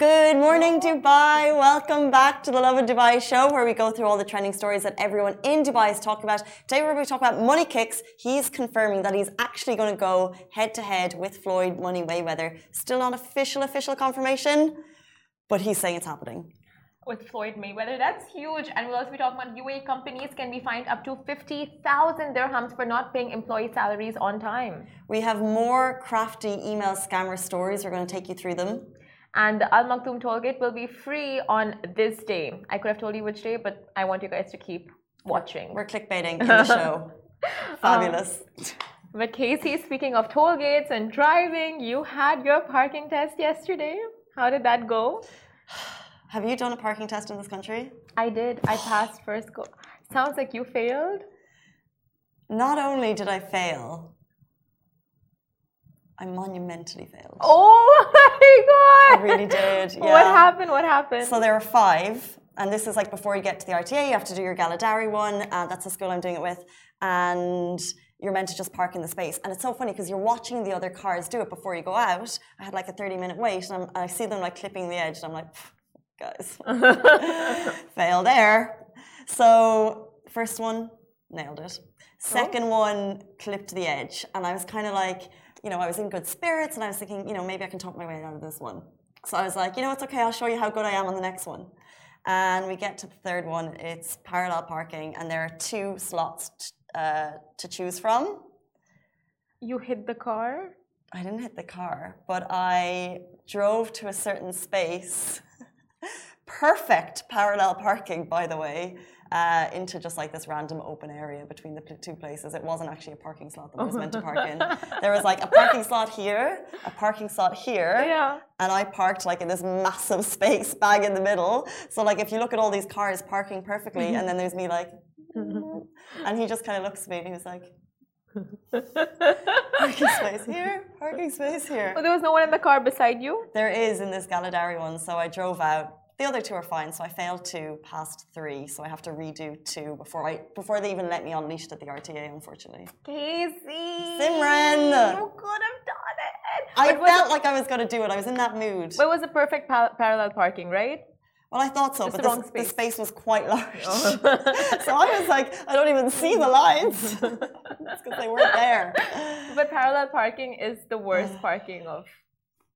Good morning, Dubai. Welcome back to the Lovin Dubai show, where we go through all the trending stories that everyone in Dubai is talking about. Today, we're going to talk about Money Kicks. He's confirming that he's actually going to go head to head with Floyd Money Mayweather. Still not official, official confirmation, but he's saying it's happening with Floyd Mayweather. That's huge. And we'll also be talking about UAE companies can be fined up to 50,000 dirhams for not paying employee salaries on time. We have more crafty email scammer stories. We're going to take you through them. And the Al Maktoum tollgate will be free on this day. I could have told you which day, but I want you guys to keep watching. We're clickbaiting in the show. Fabulous. Um, but Casey, speaking of toll gates and driving, you had your parking test yesterday. How did that go? Have you done a parking test in this country? I did. I passed first go. Sounds like you failed. Not only did I fail, I monumentally failed. Oh my god! I really did. Yeah. What happened? What happened? So there are five, and this is like before you get to the RTA, you have to do your Galadari one. Uh, that's the school I'm doing it with, and you're meant to just park in the space. And it's so funny because you're watching the other cars do it before you go out. I had like a 30 minute wait, and, and i see them like clipping the edge, and I'm like guys. Fail there. So, first one, nailed it. Second oh. one, clipped the edge. And I was kind of like, you know, I was in good spirits and I was thinking, you know, maybe I can talk my way out of this one. So I was like, you know, it's okay, I'll show you how good I am on the next one. And we get to the third one, it's parallel parking, and there are two slots uh, to choose from. You hit the car? I didn't hit the car, but I drove to a certain space perfect parallel parking, by the way, uh, into just like this random open area between the two places. It wasn't actually a parking slot that I was meant to park in. There was like a parking slot here, a parking slot here, yeah. and I parked like in this massive space bag in the middle. So like if you look at all these cars parking perfectly, and then there's me like, and he just kind of looks at me and he was like. parking space here, parking space here. Well, there was no one in the car beside you? There is in this Galadari one. So I drove out the other two are fine, so I failed two, passed three, so I have to redo two before I before they even let me unleashed at the RTA, unfortunately. Casey! Simran! You could have done it! I felt like I was going to do it. I was in that mood. But it was a perfect pa parallel parking, right? Well, I thought so, Just but the, space. the, space. was quite large. Oh. so I was like, I don't even see the lines. because they weren't there. But parallel parking is the worst parking of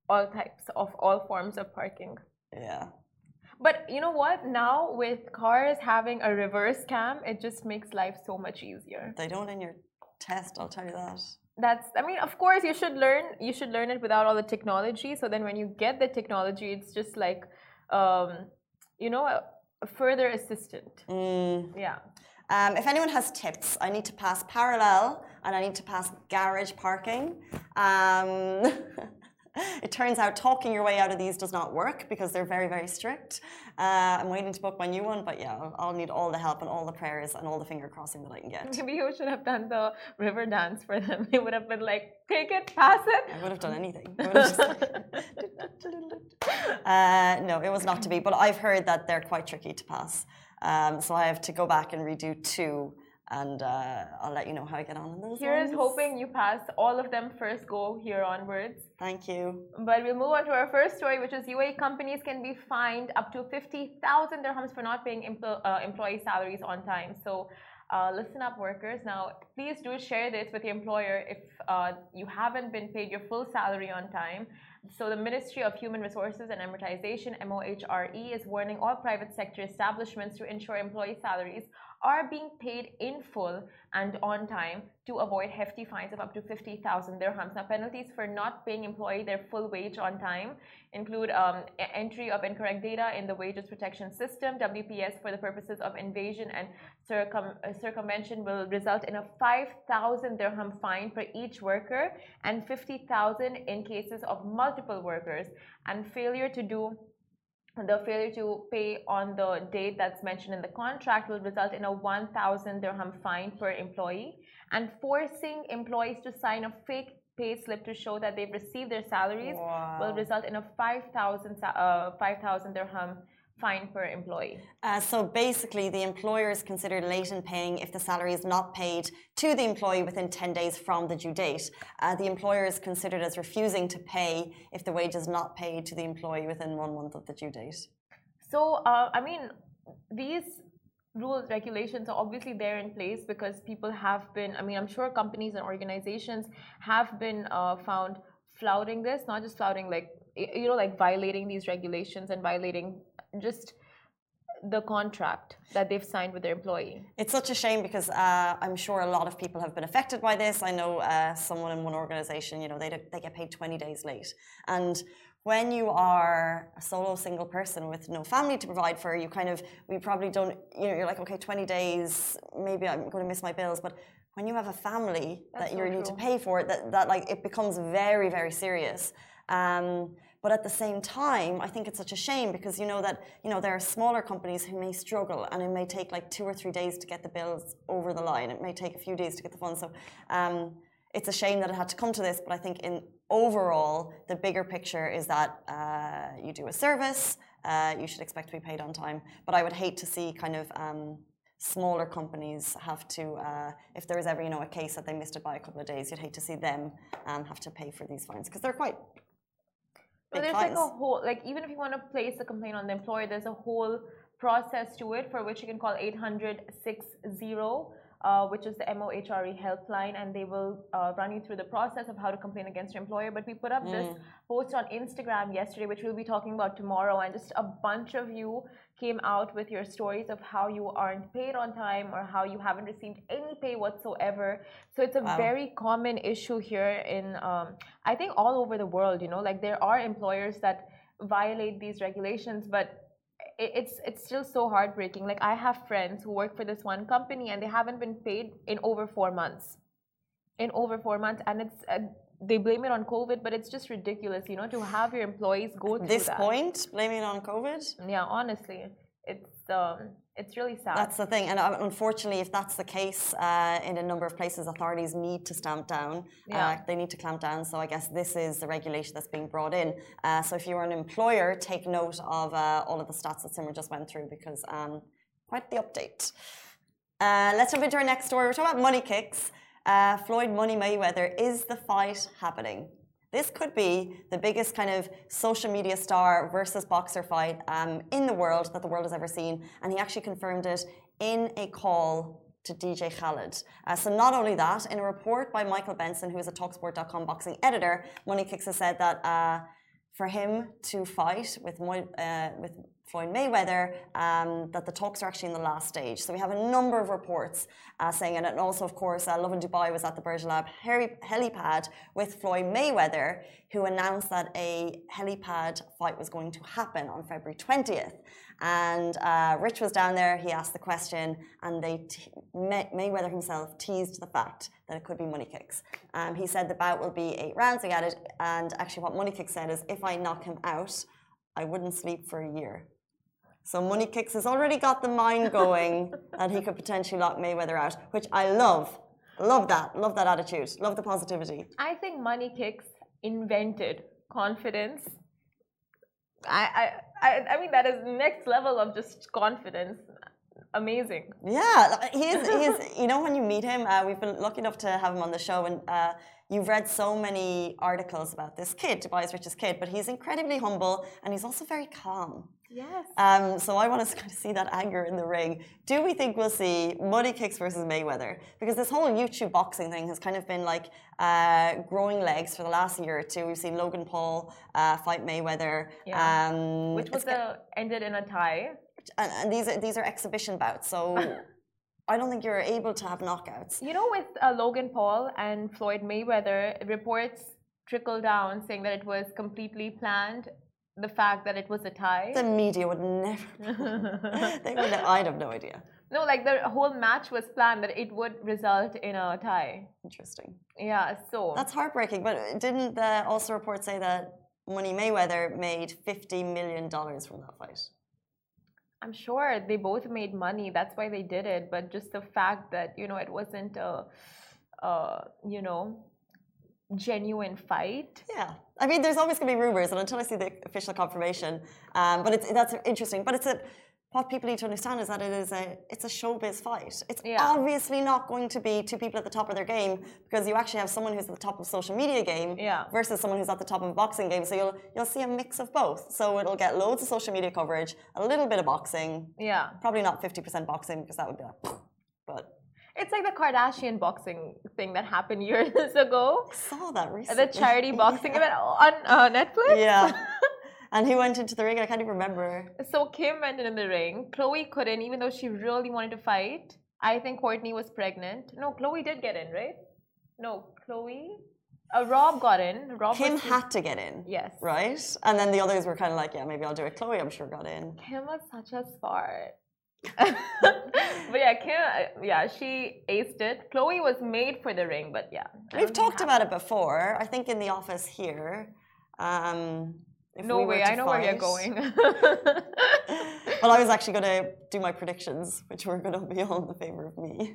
all types, of all forms of parking. Yeah. But you know what? Now with cars having a reverse cam, it just makes life so much easier. They don't in your test, I'll tell you that. That's I mean, of course you should learn you should learn it without all the technology. So then when you get the technology, it's just like um, you know, a, a further assistant. Mm. Yeah. Um, if anyone has tips, I need to pass parallel and I need to pass garage parking. Um, it turns out talking your way out of these does not work because they're very, very strict. Uh, I'm waiting to book my new one, but yeah, I'll, need all the help and all the prayers and all the finger crossing that I can get. Maybe you should have done the river dance for them. They would have been like, take it, pass it. I would have done anything. Uh, no, it was not to be, but I've heard that they're quite tricky to pass. Um, so I have to go back and redo two and uh, I'll let you know how I get on in those. Here's ones. hoping you pass all of them first go here onwards. Thank you. But we'll move on to our first story, which is UAE companies can be fined up to 50,000 dirhams for not paying empl uh, employee salaries on time. So. Uh, listen up, workers. Now, please do share this with your employer if uh, you haven't been paid your full salary on time. So, the Ministry of Human Resources and Emiratisation, MOHRE, is warning all private sector establishments to ensure employee salaries are being paid in full and on time to avoid hefty fines of up to 50,000 dirhams. Now, penalties for not paying employee their full wage on time include um, entry of incorrect data in the Wages Protection System, WPS, for the purposes of invasion and circum uh, circumvention will result in a 5,000 dirham fine for each worker and 50,000 in cases of multiple workers and failure to do the failure to pay on the date that's mentioned in the contract will result in a 1000 dirham fine per employee and forcing employees to sign a fake pay slip to show that they've received their salaries wow. will result in a 5000 uh, 5000 dirham fine per employee? Uh, so basically, the employer is considered late in paying if the salary is not paid to the employee within 10 days from the due date. Uh, the employer is considered as refusing to pay if the wage is not paid to the employee within one month of the due date. So, uh, I mean, these rules, regulations are obviously there in place because people have been, I mean, I'm sure companies and organizations have been uh, found flouting this, not just flouting, like, you know, like violating these regulations and violating just the contract that they've signed with their employee. It's such a shame because uh, I'm sure a lot of people have been affected by this. I know uh, someone in one organization, you know, they, they get paid 20 days late. And when you are a solo single person with no family to provide for, you kind of, we probably don't, you know, you're like, okay, 20 days, maybe I'm going to miss my bills. But when you have a family That's that you need to pay for, that, that like it becomes very, very serious. Um, but at the same time, I think it's such a shame because you know that you know there are smaller companies who may struggle, and it may take like two or three days to get the bills over the line. It may take a few days to get the funds. So um, it's a shame that it had to come to this. But I think in overall, the bigger picture is that uh, you do a service, uh, you should expect to be paid on time. But I would hate to see kind of. Um, smaller companies have to, uh, if there is ever you know a case that they missed it by a couple of days, you'd hate to see them um, have to pay for these fines because they're quite so there's like a whole, like even if you want to place a complaint on the employer, there's a whole process to it for which you can call 800 60, uh, which is the MOHRE helpline, and they will uh, run you through the process of how to complain against your employer. But we put up mm. this post on Instagram yesterday, which we'll be talking about tomorrow, and just a bunch of you came out with your stories of how you aren't paid on time or how you haven't received any pay whatsoever. So it's a wow. very common issue here in, um, I think, all over the world. You know, like there are employers that violate these regulations, but it's it's still so heartbreaking. Like I have friends who work for this one company and they haven't been paid in over four months. In over four months, and it's uh, they blame it on COVID, but it's just ridiculous, you know, to have your employees go through this that. point, blaming it on COVID. Yeah, honestly, it's um, it's really sad. That's the thing, and uh, unfortunately, if that's the case uh, in a number of places, authorities need to stamp down. Uh, yeah. Uh, they need to clamp down. So I guess this is the regulation that's being brought in. Uh, so if you're an employer, take note of uh, all of the stats that Simran just went through because um, quite the update. let's jump into our next story. We're talking about money kicks uh, Floyd Money Mayweather, is the fight happening? This could be the biggest kind of social media star versus boxer fight um, in the world that the world has ever seen. And he actually confirmed it in a call to DJ Khaled. Uh, so not only that, in a report by Michael Benson, who is a Talksport.com boxing editor, Money Kicks has said that uh, for him to fight with, uh, with Floyd Mayweather, um, that the talks are actually in the last stage. So we have a number of reports uh, saying it. And also, of course, uh, Lovin Dubai was at the Burj Al helipad with Floyd Mayweather, who announced that a helipad fight was going to happen on February 20th. And uh, Rich was down there, he asked the question, and they May Mayweather himself teased the fact that it could be money kicks. Um, he said the bout will be eight rounds, he added, and actually what money kicks said is if I knock him out, I wouldn't sleep for a year. So Money Kicks has already got the mind going that he could potentially lock Mayweather out, which I love. Love that. Love that attitude. Love the positivity. I think Money Kicks invented confidence. I, I, I, mean, that is next level of just confidence. Amazing. Yeah, he is. He is. you know, when you meet him, uh, we've been lucky enough to have him on the show, and uh, you've read so many articles about this kid, Dubai's richest kid, but he's incredibly humble and he's also very calm. Yes. Um, so I want to kind of see that anger in the ring. Do we think we'll see Money Kicks versus Mayweather? Because this whole YouTube boxing thing has kind of been like uh, growing legs for the last year or two. We've seen Logan Paul uh, fight Mayweather, yeah. um, which was a, ended in a tie. And, and these are these are exhibition bouts, so. I don't think you're able to have knockouts. You know, with uh, Logan Paul and Floyd Mayweather, reports trickle down saying that it was completely planned the fact that it was a tie. The media would never. they would. I'd have no idea. No, like the whole match was planned that it would result in a tie. Interesting. Yeah, so that's heartbreaking. But didn't the also report say that Money Mayweather made fifty million dollars from that fight? I'm sure they both made money. That's why they did it. But just the fact that you know it wasn't a, uh, you know, genuine fight. Yeah, I mean, there's always going to be rumors, and until I see the official confirmation, um, but it's that's interesting. But it's a what people need to understand is that it is a it's a showbiz fight. It's Yeah. obviously not going to be two people at the top of their game because you actually have someone who's at the top of social media game Yeah. versus someone who's at the top of a boxing game. So you'll you'll see a mix of both. So it'll get loads of social media coverage, a little bit of boxing, Yeah. probably not 50% boxing because that would be like, It's like the Kardashian boxing thing that happened years ago. I saw that recently. The charity boxing event on uh, Netflix. Yeah. and he went into the ring? I can't even remember. So Kim went in the ring. Khloé couldn't, even though she really wanted to fight. I think Kourtney was pregnant. No, Khloé did get in, right? No, Khloé. Uh, Rob got in. Rob Kim was had to get in. yes. Right? And then the others were kind of like, yeah, maybe I'll do it. Khloé, I'm sure, got in. Kim was such a smart. but yeah, Kim. uh, Yeah, she aced it. Khloé was made for the ring, but yeah. We've talked about it before, I think in the office here. Um, if No we way, I know where you're going. well, I was actually going to do my predictions, which were going to be all in the favor of me.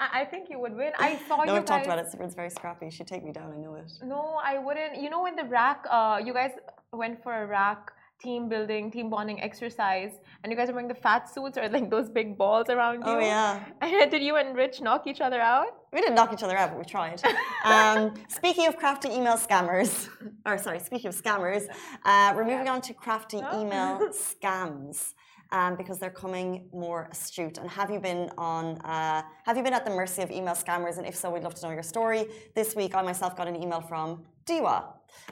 I I think you would win. I saw no, you we've talked about it. Sabrina's very scrappy. She'd take me down. I know it. No, I wouldn't. You know, in the rack, uh, you guys went for a rack team building, team bonding exercise, and you guys are wearing the fat suits or like those big balls around you. Oh, yeah. And did you and Rich knock each other out? We didn't knock each other out, but we tried. um, speaking of crafty email scammers, or sorry, speaking of scammers, uh, we're moving on to crafty Oh. email scams. Um, because they're coming more astute. And have you been on? Uh, have you been at the mercy of email scammers? And if so, we'd love to know your story. This week, I myself got an email from DEWA.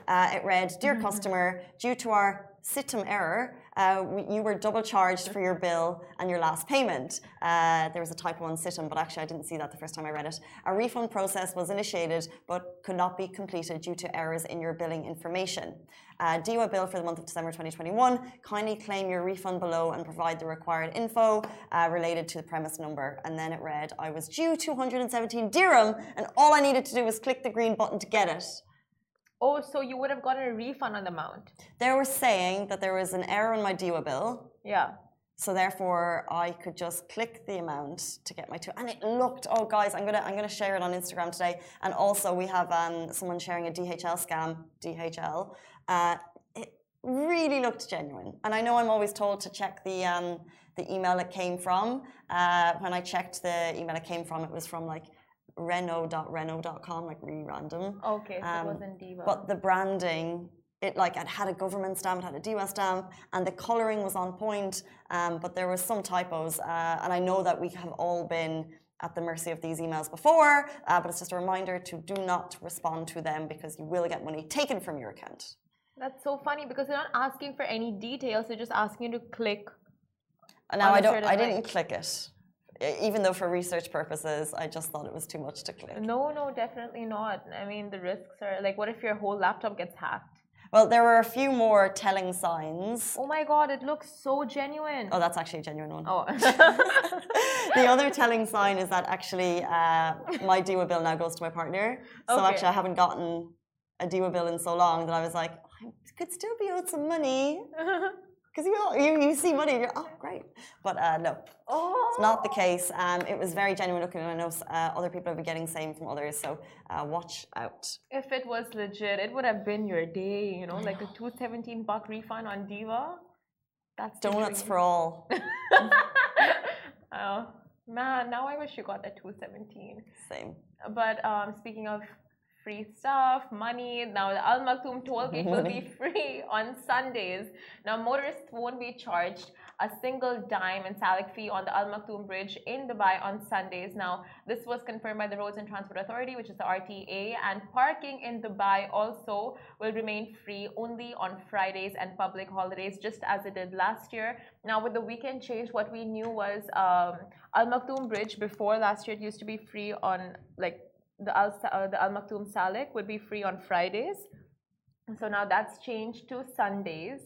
Uh, it read, "Dear customer, due to our system error, uh, you were double charged for your bill and your last payment. Uh, there was a type 1 Situm, but actually I didn't see that the first time I read it. A refund process was initiated but could not be completed due to errors in your billing information. Uh, DEWA bill for the month of December 2021. Kindly claim your refund below and provide the required info uh, related to the premise number. And then it read, I was due 217 dirham and all I needed to do was click the green button to get it. Oh, so you would have gotten a refund on the amount. They were saying that there was an error in my DEWA bill Yeah. So therefore, I could just click the amount to get my two, and it looked. Oh, guys, I'm gonna I'm gonna share it on Instagram today. And also, we have um, someone sharing a DHL scam. DHL. Uh, it really looked genuine, and I know I'm always told to check the um, the email it came from. Uh, when I checked the email it came from, it was from like Renault.renault.com, like really random. Okay, so Um, it wasn't DEWA. But the branding, it like it had a government stamp, it had a DEWA stamp, and the colouring was on point. Um, but there was some typos, uh, and I know that we have all been at the mercy of these emails before. Uh, but it's just a reminder to do not respond to them because you will get money taken from your account. That's so funny because they're not asking for any details. They're just asking you to click. And now On a I don't. I didn't link. click it, even though for research purposes, I just thought it was too much to click. No, no, definitely not. I mean, the risks are like, what if your whole laptop gets hacked? Well, there were a few more telling signs. Oh my god, it looks so genuine. Oh, that's actually a genuine one. Oh. the other telling sign is that actually uh, my DEWA bill now goes to my partner. So Okay. actually, I haven't gotten a DEWA bill in so long that I was like, I could still be owed some money. Because you, you, you see money and you're, oh, great. But uh, no, oh. it's not the case. Um, it was very genuine looking, and I know uh, other people have been getting same from others. So uh, watch out. If it was legit, it would have been your day, you know, like a 217 buck refund on DEWA. That's Donuts for all. Oh, man, now I wish you got that 217. Same. But um, speaking of free stuff, money, now the Al Maktoum toll gate will be free on Sundays. Now, motorists won't be charged a single dime in Salik fee on the Al Maktoum Bridge in Dubai on Sundays. Now, this was confirmed by the Roads and Transport Authority, which is the RTA, and parking in Dubai also will remain free only on Fridays and public holidays, just as it did last year. Now, with the weekend change, what we knew was um, Al Maktoum Bridge before last year it used to be free on like the Al uh, the Al Maktoum Salik would be free on Fridays. So now that's changed to Sundays,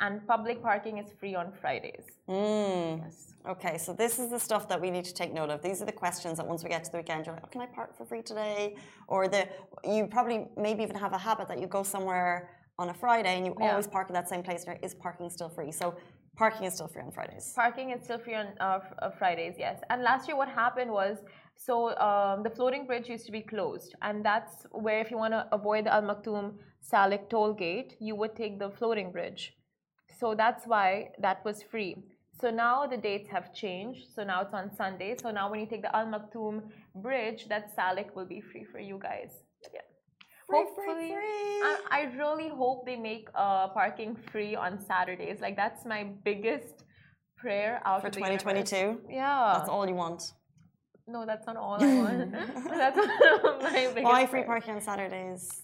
and public parking is free on Fridays. Mm. Yes. Okay, so this is the stuff that we need to take note of. These are the questions that once we get to the weekend, you're like, oh, can I park for free today? Or the you probably maybe even have a habit that you go somewhere on a Friday and you Yeah. always park in that same place and is parking still free? So Parking is still free on Fridays. Parking is still free on uh, uh, Fridays, yes. And last year, what happened was so um, the floating bridge used to be closed, and that's where if you want to avoid the Al Maktoum Salik toll gate, you would take the floating bridge. So that's why that was free. So now the dates have changed. So now it's on Sunday. So now when you take the Al Maktoum bridge, that Salik will be free for you guys. Yeah. Free, Hopefully, free, free. I, I really hope they make uh, parking free on Saturdays. Like that's my biggest prayer out For of the universe. 2022, Yeah. that's all you want. No, that's not all I want. that's my biggest. Why free parking on Saturdays?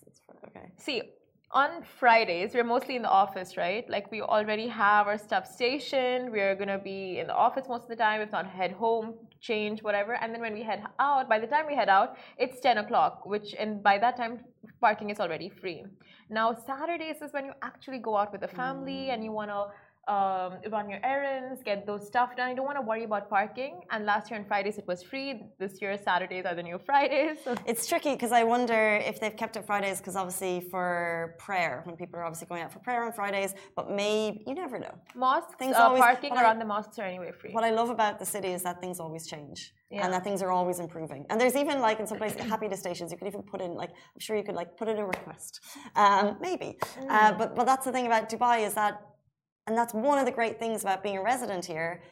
Okay. See, on Fridays, we're mostly in the office, right? Like we already have our stuff stationed. We're gonna be in the office most of the time, if not head home, change, whatever. And then when we head out, by the time we head out, it's 10 o'clock, which and by that time parking is already free. Now Saturdays is when you actually go out with the family hmm. and you wanna um, run your errands, get those stuff done. You don't want to worry about parking. And last year on Fridays it was free. This year Saturdays are the new Fridays. So It's tricky because I wonder if they've kept it Fridays because obviously for prayer, when people are obviously going out for prayer on Fridays, but maybe you never know. mosques, Things uh, always- parking what I- around the mosques are anyway free. What I love about the city is that things always change. Yeah. And that things are always improving. And there's even like in some places, happiness stations, you could even put in like, I'm sure you could like put in a request. Um, maybe. Uh, but, but that's the thing about Dubai is that, and that's one of the great things about being a resident here,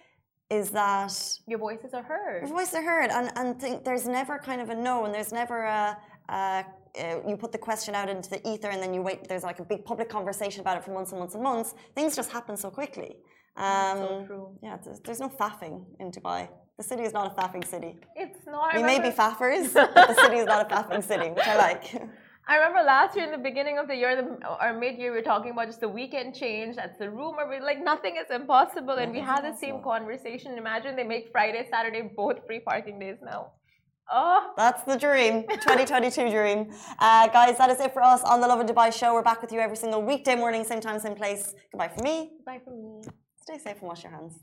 is that Your voices are heard. your voices are heard, and and think there's never kind of a no, and there's never a. a uh, you put the question out into the ether, and then you wait. There's like a big public conversation about it for months and months and months. Things just happen so quickly. Um, so true. Yeah, there's, there's no faffing in Dubai. The city is not a faffing city. It's not. We may be faffers, but the city is not a faffing city, which I like. I remember last year in the beginning of the year, the, or mid year, we were talking about just the weekend change. That's the rumor. We like nothing is impossible, and we had the same conversation. Imagine they make Friday, Saturday both free parking days now. Oh, That's the dream, 2022 dream. Uh, guys, that is it for us on the Lovin Dubai show. We're back with you every single weekday morning, same time, same place. Goodbye for me. bye from me. Stay safe and wash your hands.